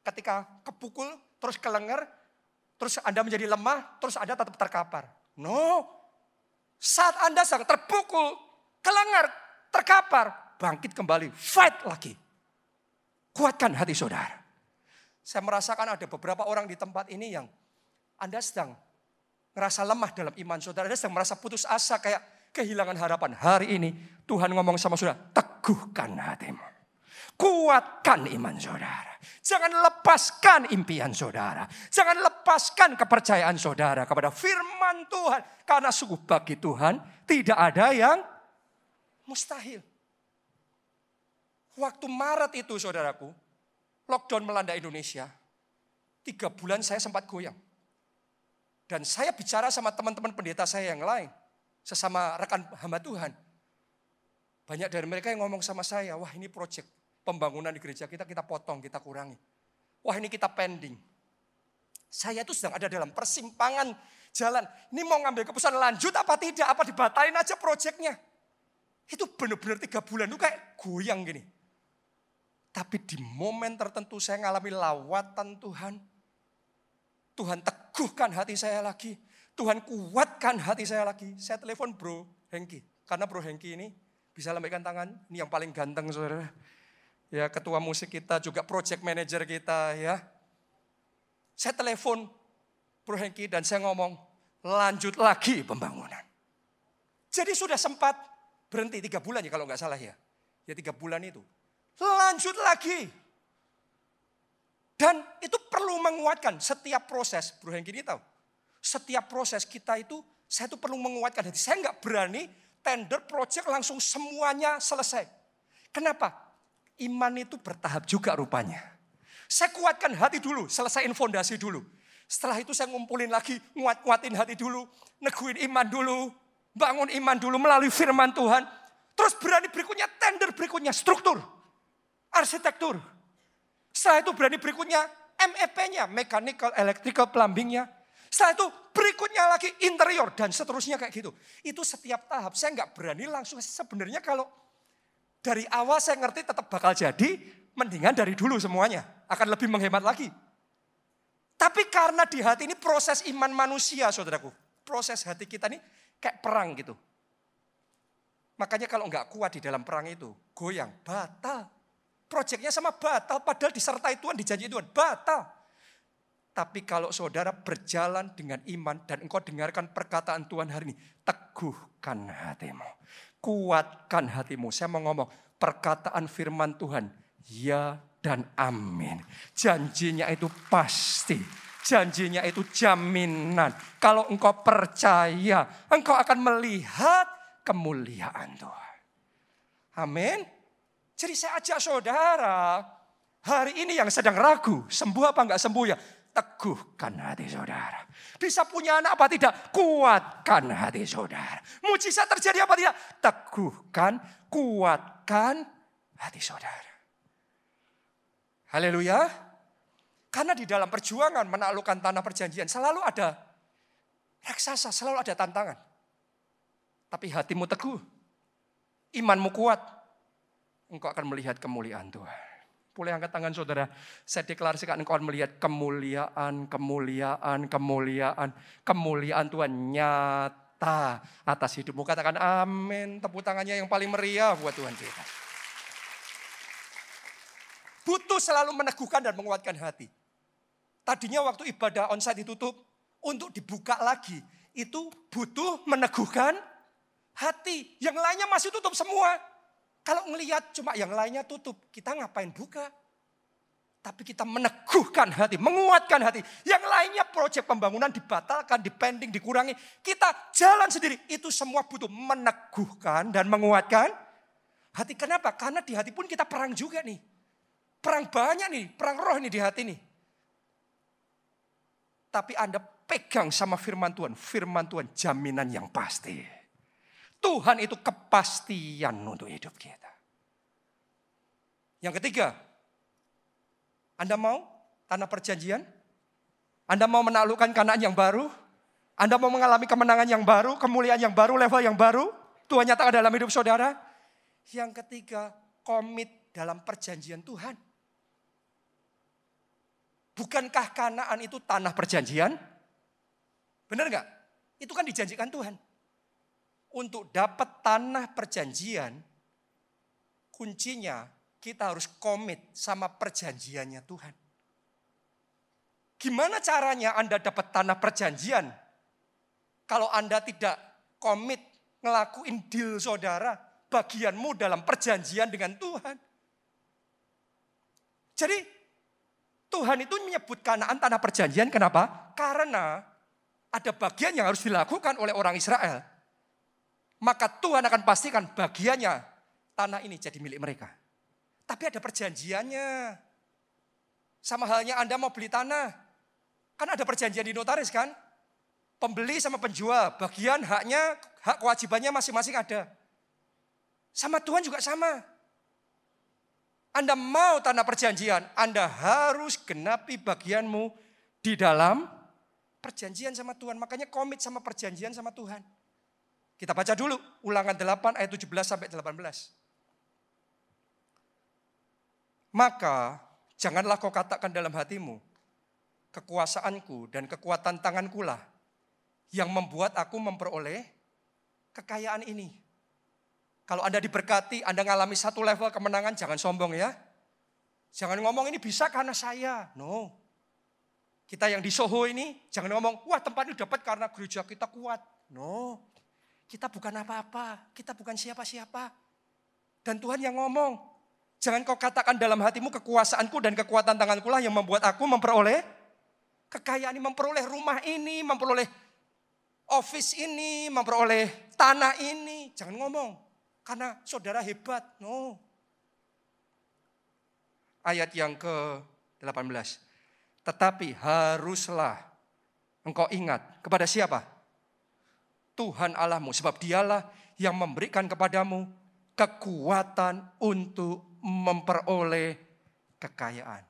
S1: ketika kepukul, terus kelenger, terus Anda menjadi lemah, terus Anda tetap terkapar. No, saat Anda sedang terpukul, kelenger, terkapar, bangkit kembali, fight lagi. Kuatkan hati saudara. Saya merasakan ada beberapa orang di tempat ini yang Anda sedang ngerasa lemah dalam iman saudara, sedang merasa putus asa kayak kehilangan harapan. Hari ini Tuhan ngomong sama saudara, teguhkan hatimu. Kuatkan iman saudara. Jangan lepaskan impian saudara. Jangan lepaskan kepercayaan saudara kepada firman Tuhan. Karena sungguh bagi Tuhan tidak ada yang mustahil. Waktu Maret itu saudaraku, lockdown melanda Indonesia. Tiga bulan saya sempat goyang. Dan saya bicara sama teman-teman pendeta saya yang lain. Sesama rekan hamba Tuhan. Banyak dari mereka yang ngomong sama saya, wah ini proyek pembangunan di gereja kita, kita potong, kita kurangi. Wah ini kita pending. Saya itu sedang ada dalam persimpangan jalan. Ini mau ngambil keputusan lanjut apa tidak, apa dibatalin aja proyeknya. Itu benar-benar tiga bulan itu kayak goyang gini. Tapi di momen tertentu saya ngalami lawatan Tuhan. Tuhan teguhkan hati saya lagi. Tuhan kuatkan hati saya lagi. Saya telepon bro Hengki. Karena bro Hengki ini bisa lambaikan tangan. Ini yang paling ganteng saudara. Ya ketua musik kita juga project manager kita ya. Saya telepon bro Hengki dan saya ngomong lanjut lagi pembangunan. Jadi sudah sempat berhenti tiga bulan ya kalau nggak salah ya. Ya tiga bulan itu. Lanjut lagi. Dan itu perlu menguatkan setiap proses. Bro yang gini tahu. Setiap proses kita itu, saya itu perlu menguatkan hati. Saya nggak berani tender project langsung semuanya selesai. Kenapa? Iman itu bertahap juga rupanya. Saya kuatkan hati dulu, selesaiin fondasi dulu. Setelah itu saya ngumpulin lagi, nguat-nguatin hati dulu, neguin iman dulu, bangun iman dulu melalui firman Tuhan. Terus berani berikutnya tender berikutnya struktur, arsitektur, setelah itu berani berikutnya MEP-nya, mechanical, electrical, plumbingnya. Setelah itu berikutnya lagi interior dan seterusnya kayak gitu. Itu setiap tahap. Saya nggak berani langsung. Sebenarnya kalau dari awal saya ngerti tetap bakal jadi, mendingan dari dulu semuanya. Akan lebih menghemat lagi. Tapi karena di hati ini proses iman manusia saudaraku. Proses hati kita ini kayak perang gitu. Makanya kalau nggak kuat di dalam perang itu, goyang, batal. Proyeknya sama batal, padahal disertai Tuhan, dijanji Tuhan, batal. Tapi kalau saudara berjalan dengan iman dan engkau dengarkan perkataan Tuhan hari ini, teguhkan hatimu. Kuatkan hatimu. Saya mau ngomong, perkataan firman Tuhan, ya dan amin. Janjinya itu pasti. Janjinya itu jaminan. Kalau engkau percaya, engkau akan melihat kemuliaan Tuhan. Amin. Jadi saya ajak saudara, hari ini yang sedang ragu, sembuh apa enggak sembuh ya, teguhkan hati saudara. Bisa punya anak apa tidak? Kuatkan hati saudara. Mujizat terjadi apa tidak? Teguhkan, kuatkan hati saudara. Haleluya. Karena di dalam perjuangan menaklukkan tanah perjanjian selalu ada raksasa, selalu ada tantangan. Tapi hatimu teguh, imanmu kuat, engkau akan melihat kemuliaan Tuhan. Boleh angkat tangan saudara. Saya deklarasikan engkau akan melihat kemuliaan, kemuliaan, kemuliaan. Kemuliaan Tuhan nyata atas hidupmu. Katakan amin. Tepuk tangannya yang paling meriah buat Tuhan kita. Butuh selalu meneguhkan dan menguatkan hati. Tadinya waktu ibadah onsite ditutup, untuk dibuka lagi, itu butuh meneguhkan hati. Yang lainnya masih tutup semua. Kalau ngelihat cuma yang lainnya tutup, kita ngapain buka? Tapi kita meneguhkan hati, menguatkan hati. Yang lainnya proyek pembangunan dibatalkan, dipending, dikurangi. Kita jalan sendiri. Itu semua butuh meneguhkan dan menguatkan hati. Kenapa? Karena di hati pun kita perang juga nih. Perang banyak nih, perang roh nih di hati nih. Tapi Anda pegang sama firman Tuhan. Firman Tuhan jaminan yang pasti. Tuhan itu kepastian untuk hidup kita. Yang ketiga, Anda mau tanah perjanjian? Anda mau menaklukkan kanaan yang baru? Anda mau mengalami kemenangan yang baru, kemuliaan yang baru, level yang baru? Tuhan nyatakan dalam hidup saudara. Yang ketiga, komit dalam perjanjian Tuhan. Bukankah kanaan itu tanah perjanjian? Benar nggak? Itu kan dijanjikan Tuhan untuk dapat tanah perjanjian, kuncinya kita harus komit sama perjanjiannya Tuhan. Gimana caranya Anda dapat tanah perjanjian? Kalau Anda tidak komit ngelakuin deal saudara, bagianmu dalam perjanjian dengan Tuhan. Jadi Tuhan itu menyebut kanaan tanah perjanjian kenapa? Karena ada bagian yang harus dilakukan oleh orang Israel maka Tuhan akan pastikan bagiannya tanah ini jadi milik mereka. Tapi ada perjanjiannya. Sama halnya Anda mau beli tanah. Kan ada perjanjian di notaris kan? Pembeli sama penjual, bagian haknya, hak kewajibannya masing-masing ada. Sama Tuhan juga sama. Anda mau tanah perjanjian, Anda harus genapi bagianmu di dalam perjanjian sama Tuhan. Makanya komit sama perjanjian sama Tuhan. Kita baca dulu ulangan 8 ayat 17 sampai 18. Maka janganlah kau katakan dalam hatimu, kekuasaanku dan kekuatan tanganku lah yang membuat aku memperoleh kekayaan ini. Kalau Anda diberkati, Anda ngalami satu level kemenangan, jangan sombong ya. Jangan ngomong ini bisa karena saya. No. Kita yang di Soho ini, jangan ngomong, wah tempat ini dapat karena gereja kita kuat. No. Kita bukan apa-apa, kita bukan siapa-siapa. Dan Tuhan yang ngomong, jangan kau katakan dalam hatimu kekuasaanku dan kekuatan tanganku lah yang membuat aku memperoleh kekayaan ini, memperoleh rumah ini, memperoleh office ini, memperoleh tanah ini. Jangan ngomong, karena saudara hebat. No. Ayat yang ke-18. Tetapi haruslah engkau ingat kepada siapa? Tuhan Allahmu. Sebab dialah yang memberikan kepadamu kekuatan untuk memperoleh kekayaan.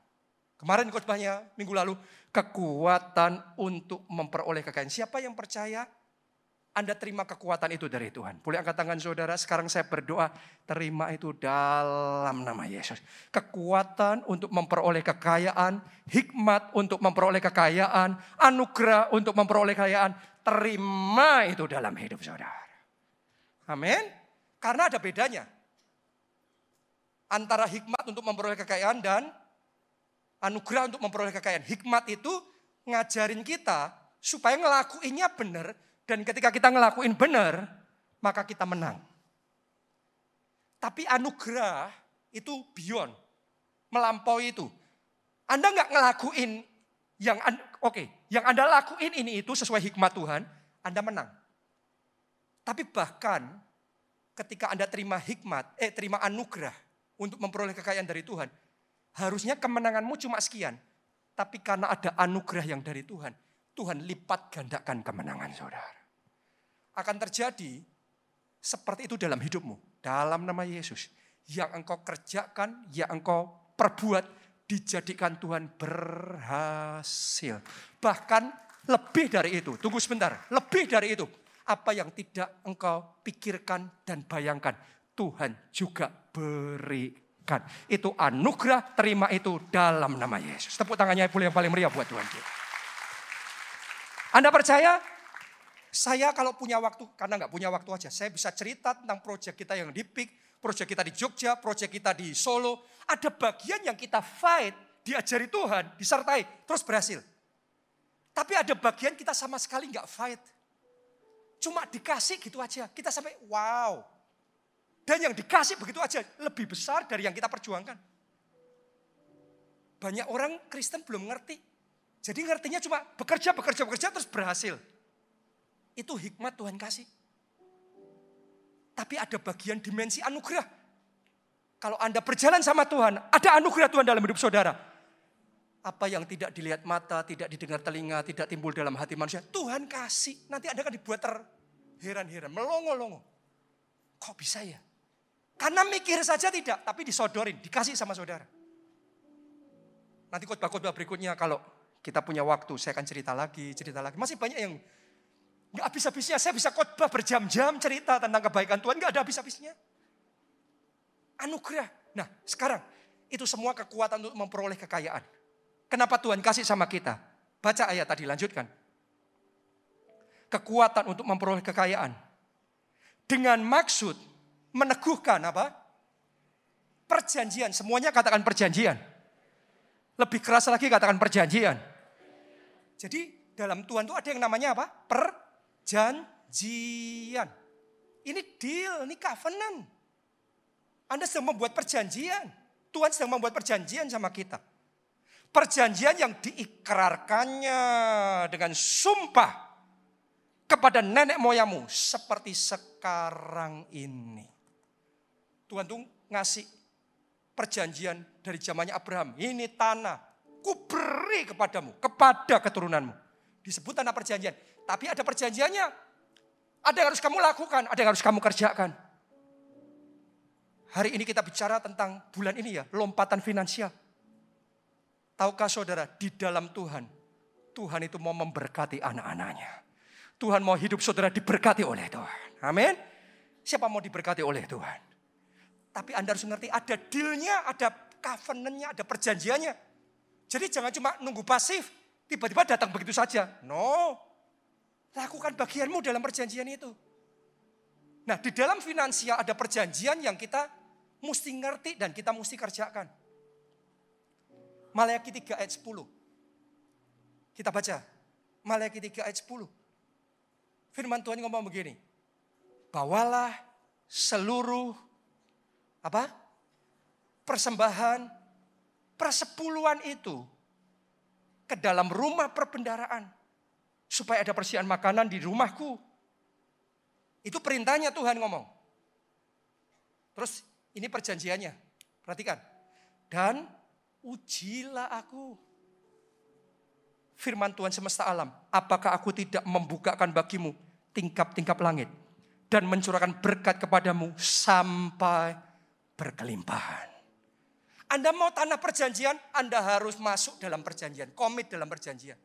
S1: Kemarin khotbahnya minggu lalu, kekuatan untuk memperoleh kekayaan. Siapa yang percaya? Anda terima kekuatan itu dari Tuhan. Boleh angkat tangan saudara, sekarang saya berdoa, terima itu dalam nama Yesus. Kekuatan untuk memperoleh kekayaan, hikmat untuk memperoleh kekayaan, anugerah untuk memperoleh kekayaan, terima itu dalam hidup saudara. Amin. Karena ada bedanya. Antara hikmat untuk memperoleh kekayaan dan anugerah untuk memperoleh kekayaan. Hikmat itu ngajarin kita supaya ngelakuinnya benar dan ketika kita ngelakuin benar, maka kita menang. Tapi anugerah itu beyond, melampaui itu. Anda nggak ngelakuin yang oke, okay, yang Anda lakuin ini itu sesuai hikmat Tuhan, Anda menang. Tapi bahkan ketika Anda terima hikmat, eh terima anugerah untuk memperoleh kekayaan dari Tuhan, harusnya kemenanganmu cuma sekian. Tapi karena ada anugerah yang dari Tuhan, Tuhan lipat gandakan kemenangan saudara akan terjadi seperti itu dalam hidupmu. Dalam nama Yesus. Yang engkau kerjakan, yang engkau perbuat, dijadikan Tuhan berhasil. Bahkan lebih dari itu. Tunggu sebentar. Lebih dari itu. Apa yang tidak engkau pikirkan dan bayangkan. Tuhan juga berikan. Itu anugerah, terima itu dalam nama Yesus. Tepuk tangannya yang paling meriah buat Tuhan. Anda percaya saya kalau punya waktu, karena nggak punya waktu aja, saya bisa cerita tentang proyek kita yang di PIK, proyek kita di Jogja, proyek kita di Solo. Ada bagian yang kita fight, diajari Tuhan, disertai, terus berhasil. Tapi ada bagian kita sama sekali nggak fight. Cuma dikasih gitu aja. Kita sampai wow. Dan yang dikasih begitu aja lebih besar dari yang kita perjuangkan. Banyak orang Kristen belum ngerti. Jadi ngertinya cuma bekerja, bekerja, bekerja terus berhasil. Itu hikmat Tuhan kasih. Tapi ada bagian dimensi anugerah. Kalau Anda berjalan sama Tuhan, ada anugerah Tuhan dalam hidup saudara. Apa yang tidak dilihat mata, tidak didengar telinga, tidak timbul dalam hati manusia. Tuhan kasih. Nanti Anda akan dibuat terheran-heran, melongo-longo. Kok bisa ya? Karena mikir saja tidak, tapi disodorin, dikasih sama saudara. Nanti khotbah-khotbah berikutnya kalau kita punya waktu, saya akan cerita lagi, cerita lagi. Masih banyak yang Gak habis-habisnya saya bisa khotbah berjam-jam cerita tentang kebaikan Tuhan. Gak ada habis-habisnya. Anugerah. Nah sekarang itu semua kekuatan untuk memperoleh kekayaan. Kenapa Tuhan kasih sama kita? Baca ayat tadi lanjutkan. Kekuatan untuk memperoleh kekayaan. Dengan maksud meneguhkan apa? Perjanjian. Semuanya katakan perjanjian. Lebih keras lagi katakan perjanjian. Jadi dalam Tuhan itu ada yang namanya apa? Per perjanjian. Ini deal, ini covenant. Anda sedang membuat perjanjian. Tuhan sedang membuat perjanjian sama kita. Perjanjian yang diikrarkannya dengan sumpah kepada nenek moyangmu seperti sekarang ini. Tuhan tuh ngasih perjanjian dari zamannya Abraham. Ini tanah, ku beri kepadamu, kepada keturunanmu. Disebut tanah perjanjian. Tapi ada perjanjiannya. Ada yang harus kamu lakukan, ada yang harus kamu kerjakan. Hari ini kita bicara tentang bulan ini ya, lompatan finansial. Tahukah saudara, di dalam Tuhan, Tuhan itu mau memberkati anak-anaknya. Tuhan mau hidup saudara diberkati oleh Tuhan. Amin. Siapa mau diberkati oleh Tuhan? Tapi Anda harus mengerti ada dealnya, ada covenantnya, ada perjanjiannya. Jadi jangan cuma nunggu pasif, tiba-tiba datang begitu saja. No, Lakukan bagianmu dalam perjanjian itu. Nah, di dalam finansial ada perjanjian yang kita mesti ngerti dan kita mesti kerjakan. Malayaki 3 ayat 10. Kita baca. Malayaki 3 ayat 10. Firman Tuhan ngomong begini. Bawalah seluruh apa? Persembahan persepuluhan itu ke dalam rumah perbendaraan Supaya ada persediaan makanan di rumahku. Itu perintahnya Tuhan ngomong. Terus ini perjanjiannya. Perhatikan. Dan ujilah aku. Firman Tuhan semesta alam. Apakah aku tidak membukakan bagimu tingkap-tingkap langit. Dan mencurahkan berkat kepadamu sampai berkelimpahan. Anda mau tanah perjanjian, Anda harus masuk dalam perjanjian, komit dalam perjanjian.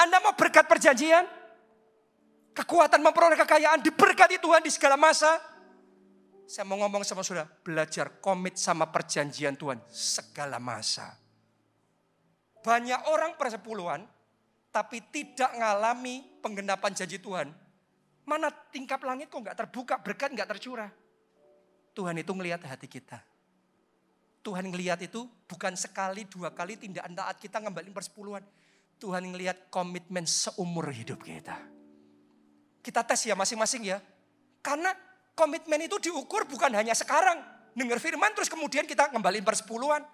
S1: Anda mau berkat perjanjian, kekuatan memperoleh kekayaan, diberkati Tuhan di segala masa. Saya mau ngomong sama saudara, belajar komit sama perjanjian Tuhan segala masa. Banyak orang persepuluhan, tapi tidak ngalami penggenapan janji Tuhan. Mana tingkap langit kok nggak terbuka, berkat nggak tercurah. Tuhan itu ngelihat hati kita. Tuhan ngelihat itu bukan sekali, dua kali tindakan taat kita ngembalin persepuluhan. Tuhan ngelihat komitmen seumur hidup kita. Kita tes ya masing-masing ya. Karena komitmen itu diukur bukan hanya sekarang. Dengar firman terus kemudian kita ngembalin persepuluhan.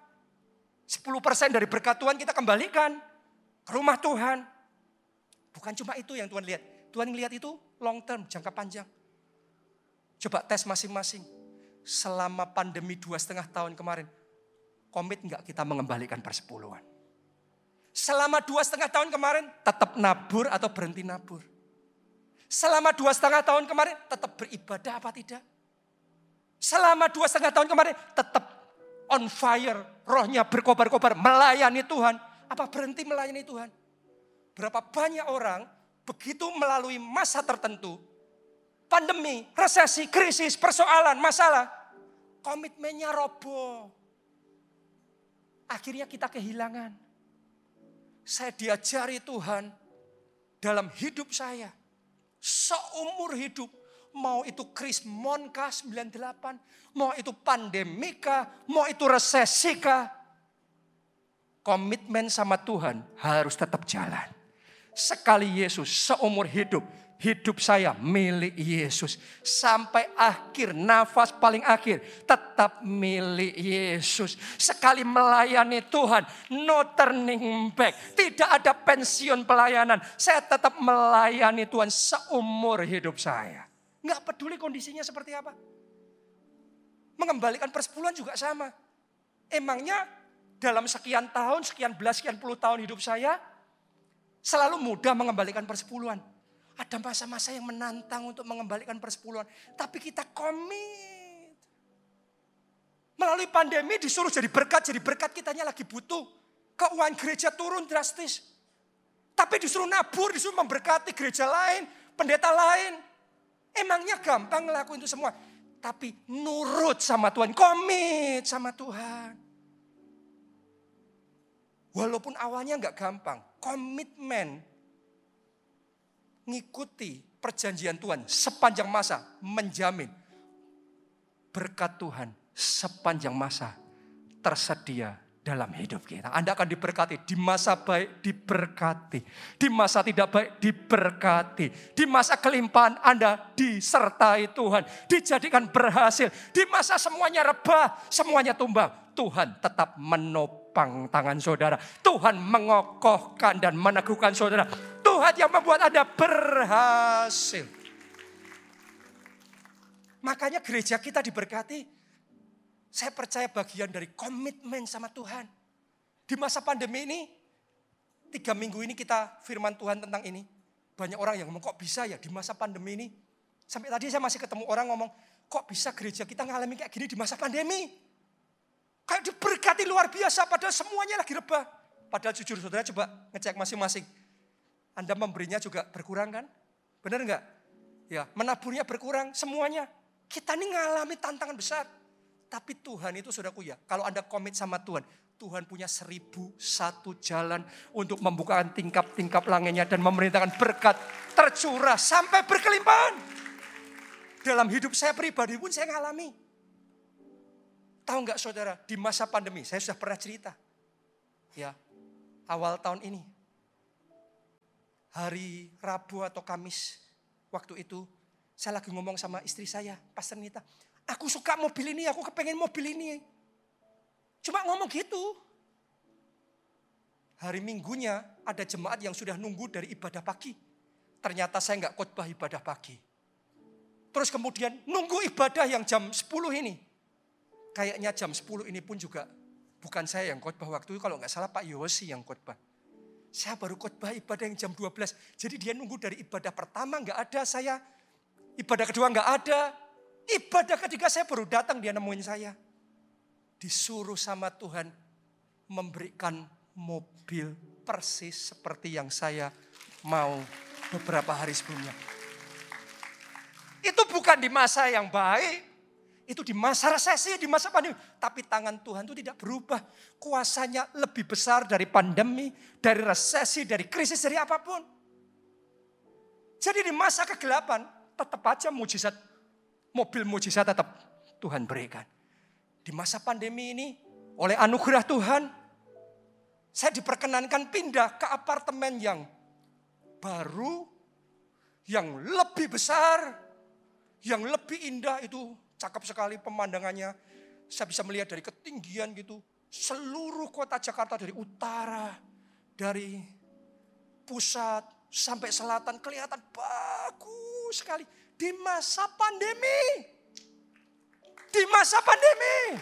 S1: 10% dari berkat Tuhan kita kembalikan ke rumah Tuhan. Bukan cuma itu yang Tuhan lihat. Tuhan ngelihat itu long term, jangka panjang. Coba tes masing-masing. Selama pandemi dua setengah tahun kemarin, komit nggak kita mengembalikan persepuluhan? Selama dua setengah tahun kemarin tetap nabur atau berhenti nabur? Selama dua setengah tahun kemarin tetap beribadah apa tidak? Selama dua setengah tahun kemarin tetap on fire, rohnya berkobar-kobar, melayani Tuhan. Apa berhenti melayani Tuhan? Berapa banyak orang begitu melalui masa tertentu, pandemi, resesi, krisis, persoalan, masalah, komitmennya roboh. Akhirnya kita kehilangan. Saya diajari Tuhan dalam hidup saya. Seumur hidup. Mau itu Kris Monka 98. Mau itu pandemika. Mau itu resesika. Komitmen sama Tuhan harus tetap jalan. Sekali Yesus seumur hidup hidup saya milik Yesus. Sampai akhir, nafas paling akhir, tetap milik Yesus. Sekali melayani Tuhan, no turning back. Tidak ada pensiun pelayanan. Saya tetap melayani Tuhan seumur hidup saya. Nggak peduli kondisinya seperti apa. Mengembalikan persepuluhan juga sama. Emangnya dalam sekian tahun, sekian belas, sekian puluh tahun hidup saya, selalu mudah mengembalikan persepuluhan ada masa-masa yang menantang untuk mengembalikan persepuluhan. Tapi kita komit. Melalui pandemi disuruh jadi berkat, jadi berkat kitanya lagi butuh. Keuangan gereja turun drastis. Tapi disuruh nabur, disuruh memberkati gereja lain, pendeta lain. Emangnya gampang ngelakuin itu semua. Tapi nurut sama Tuhan, komit sama Tuhan. Walaupun awalnya nggak gampang, komitmen ngikuti perjanjian Tuhan sepanjang masa menjamin berkat Tuhan sepanjang masa tersedia dalam hidup kita. Anda akan diberkati di masa baik diberkati, di masa tidak baik diberkati, di masa kelimpahan Anda disertai Tuhan, dijadikan berhasil, di masa semuanya rebah, semuanya tumbang, Tuhan tetap menopang tangan saudara. Tuhan mengokohkan dan meneguhkan saudara. Tuhan yang membuat Anda berhasil. Makanya gereja kita diberkati. Saya percaya bagian dari komitmen sama Tuhan. Di masa pandemi ini, tiga minggu ini kita firman Tuhan tentang ini. Banyak orang yang ngomong, kok bisa ya di masa pandemi ini. Sampai tadi saya masih ketemu orang ngomong, kok bisa gereja kita ngalami kayak gini di masa pandemi. Kayak diberkati luar biasa, padahal semuanya lagi rebah. Padahal jujur saudara coba ngecek masing-masing. Anda memberinya juga berkurang kan? Benar enggak? Ya, menaburnya berkurang semuanya. Kita ini ngalami tantangan besar. Tapi Tuhan itu sudah kuya. Kalau Anda komit sama Tuhan, Tuhan punya seribu satu jalan untuk membukakan tingkap-tingkap langitnya dan memerintahkan berkat tercurah sampai berkelimpahan. Dalam hidup saya pribadi pun saya ngalami. Tahu nggak saudara, di masa pandemi saya sudah pernah cerita. Ya, awal tahun ini hari Rabu atau Kamis waktu itu saya lagi ngomong sama istri saya, Pastor Nita, aku suka mobil ini, aku kepengen mobil ini. Cuma ngomong gitu. Hari minggunya ada jemaat yang sudah nunggu dari ibadah pagi. Ternyata saya nggak khotbah ibadah pagi. Terus kemudian nunggu ibadah yang jam 10 ini. Kayaknya jam 10 ini pun juga bukan saya yang khotbah waktu itu. Kalau nggak salah Pak Yosi yang khotbah. Saya baru khotbah ibadah yang jam 12. Jadi dia nunggu dari ibadah pertama nggak ada saya. Ibadah kedua nggak ada. Ibadah ketiga saya baru datang dia nemuin saya. disuruh sama Tuhan memberikan mobil persis seperti yang saya mau beberapa hari sebelumnya. Itu bukan di masa yang baik, itu di masa resesi, di masa pandemi. Tapi tangan Tuhan itu tidak berubah. Kuasanya lebih besar dari pandemi, dari resesi, dari krisis, dari apa pun. Jadi di masa kegelapan, tetap aja mujizat, mobil mujizat tetap Tuhan berikan. Di masa pandemi ini, oleh anugerah Tuhan, saya diperkenankan pindah ke apartemen yang baru, yang lebih besar, yang lebih indah itu Cakep sekali pemandangannya. Saya bisa melihat dari ketinggian gitu. Seluruh kota Jakarta dari utara, dari pusat sampai selatan kelihatan bagus sekali. Di masa pandemi. Di masa pandemi.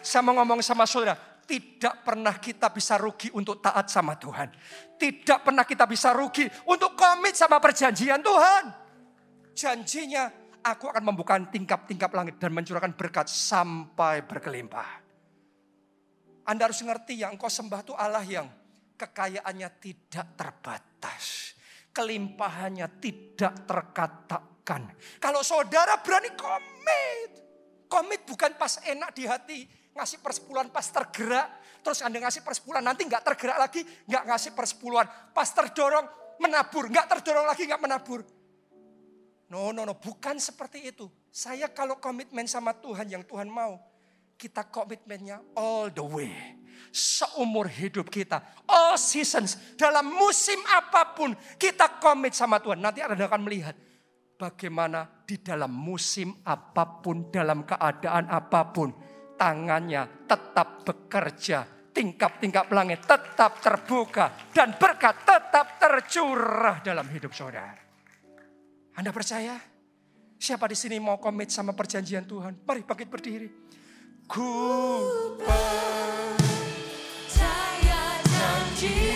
S1: Saya mau ngomong sama saudara, tidak pernah kita bisa rugi untuk taat sama Tuhan. Tidak pernah kita bisa rugi untuk komit sama perjanjian Tuhan. Janjinya aku akan membuka tingkap-tingkap langit dan mencurahkan berkat sampai berkelimpah. Anda harus ngerti yang engkau sembah itu Allah yang kekayaannya tidak terbatas. Kelimpahannya tidak terkatakan. Kalau saudara berani komit. Komit bukan pas enak di hati. Ngasih persepuluhan pas tergerak. Terus Anda ngasih persepuluhan nanti nggak tergerak lagi. nggak ngasih persepuluhan. Pas terdorong menabur. nggak terdorong lagi nggak menabur. No, no, no, bukan seperti itu. Saya kalau komitmen sama Tuhan yang Tuhan mau, kita komitmennya all the way. Seumur hidup kita, all seasons, dalam musim apa pun, kita komit sama Tuhan. Nanti Anda akan melihat bagaimana di dalam musim apa pun, dalam keadaan apa pun, tangannya tetap bekerja. Tingkap-tingkap langit tetap terbuka. Dan berkat tetap tercurah dalam hidup saudara. Anda percaya? Siapa di sini mau komit sama perjanjian Tuhan? Mari bangkit berdiri. Ku percaya janjimu.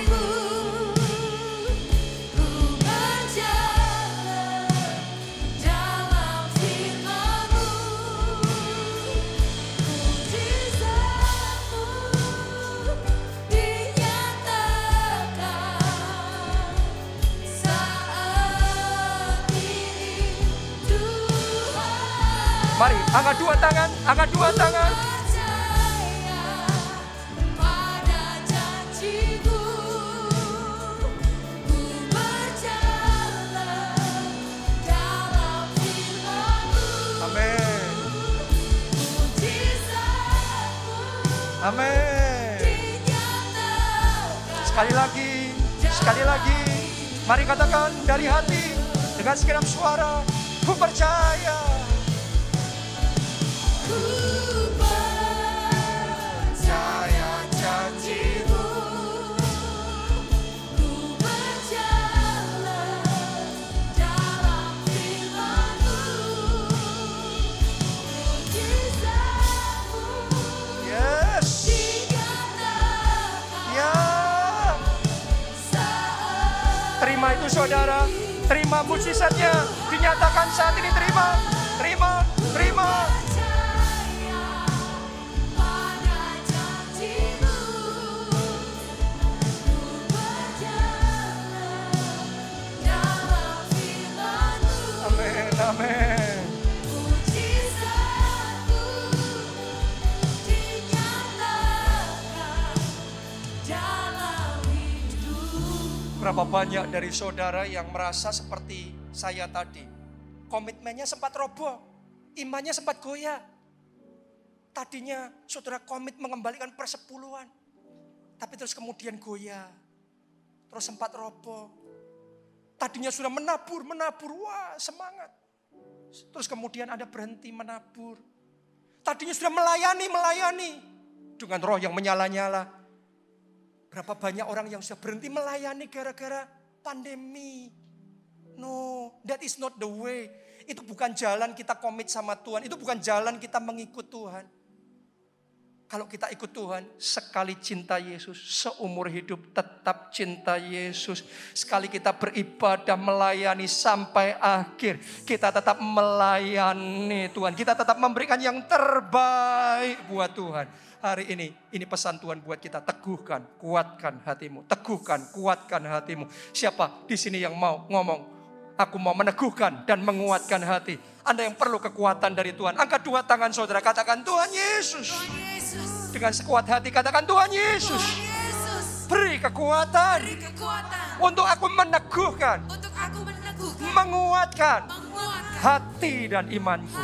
S1: Angkat dua tangan, angkat dua tangan. Amin. Sekali lagi, sekali lagi. Mari katakan dari hati dengan segenap suara. Ku percaya. Saudara, terima mujizatnya, dinyatakan saat ini terima, Berapa banyak dari saudara yang merasa seperti saya tadi. Komitmennya sempat roboh. Imannya sempat goyah. Tadinya saudara komit mengembalikan persepuluhan. Tapi terus kemudian goyah. Terus sempat roboh. Tadinya sudah menabur, menabur. Wah semangat. Terus kemudian ada berhenti menabur. Tadinya sudah melayani, melayani. Dengan roh yang menyala-nyala Berapa banyak orang yang sudah berhenti melayani gara-gara pandemi. No, that is not the way. Itu bukan jalan kita komit sama Tuhan. Itu bukan jalan kita mengikut Tuhan. Kalau kita ikut Tuhan, sekali cinta Yesus, seumur hidup tetap cinta Yesus. Sekali kita beribadah melayani sampai akhir, kita tetap melayani Tuhan. Kita tetap memberikan yang terbaik buat Tuhan. Hari ini, ini pesan Tuhan buat kita. Teguhkan, kuatkan hatimu. Teguhkan, kuatkan hatimu. Siapa di sini yang mau ngomong, Aku mau meneguhkan dan menguatkan hati. Anda yang perlu kekuatan dari Tuhan. Angkat dua tangan saudara, katakan Tuhan Yesus. Dengan sekuat hati katakan Tuhan Yesus. Beri kekuatan. Untuk aku meneguhkan. Menguatkan. Hati dan imanku.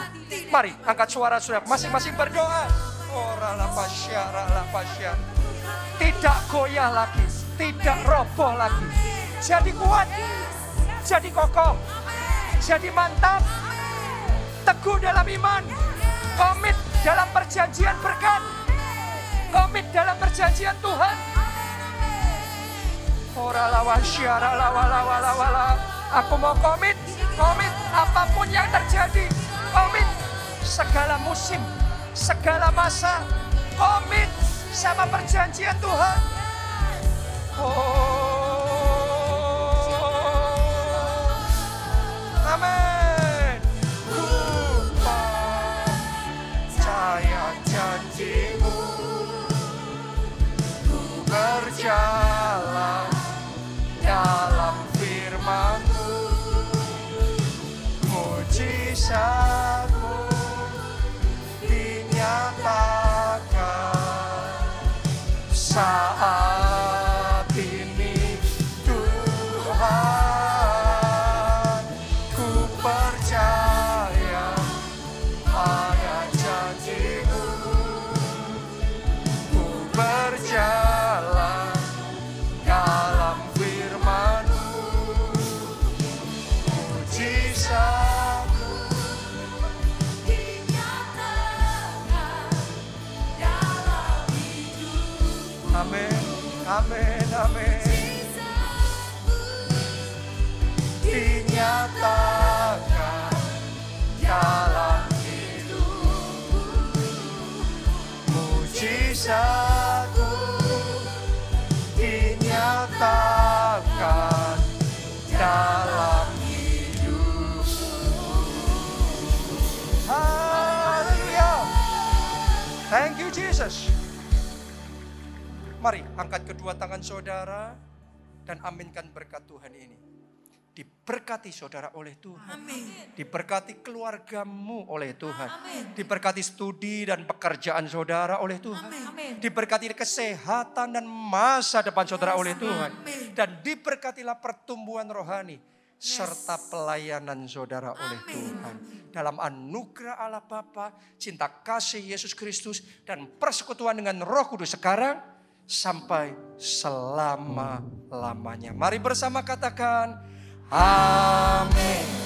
S1: Mari angkat suara suara masing-masing berdoa. Tidak goyah lagi. Tidak roboh lagi. Jadi kuat jadi kokoh, jadi mantap, teguh dalam iman, komit dalam perjanjian berkat, komit dalam perjanjian Tuhan. Ora lawa syara lawa lawa lawa lawa. Aku mau komit, komit apa pun yang terjadi, komit segala musim, segala masa, komit sama perjanjian Tuhan. Oh. Amin. Ku percaya berjalan dalam firmanmu. Mujizatmu dinyatakan saat tangan saudara dan aminkan berkat Tuhan ini. Diberkati saudara oleh Tuhan. Amin. Diberkati keluargamu oleh Tuhan. Amin. Diberkati studi dan pekerjaan saudara oleh Tuhan. Amin. Diberkati kesehatan dan masa depan saudara oleh Tuhan. Amin. Dan diberkatilah pertumbuhan rohani yes. serta pelayanan saudara Amin. oleh Tuhan. Dalam anugerah Allah Bapa, cinta kasih Yesus Kristus dan persekutuan dengan Roh Kudus sekarang sampai selama-lamanya. Mari bersama katakan, Amin.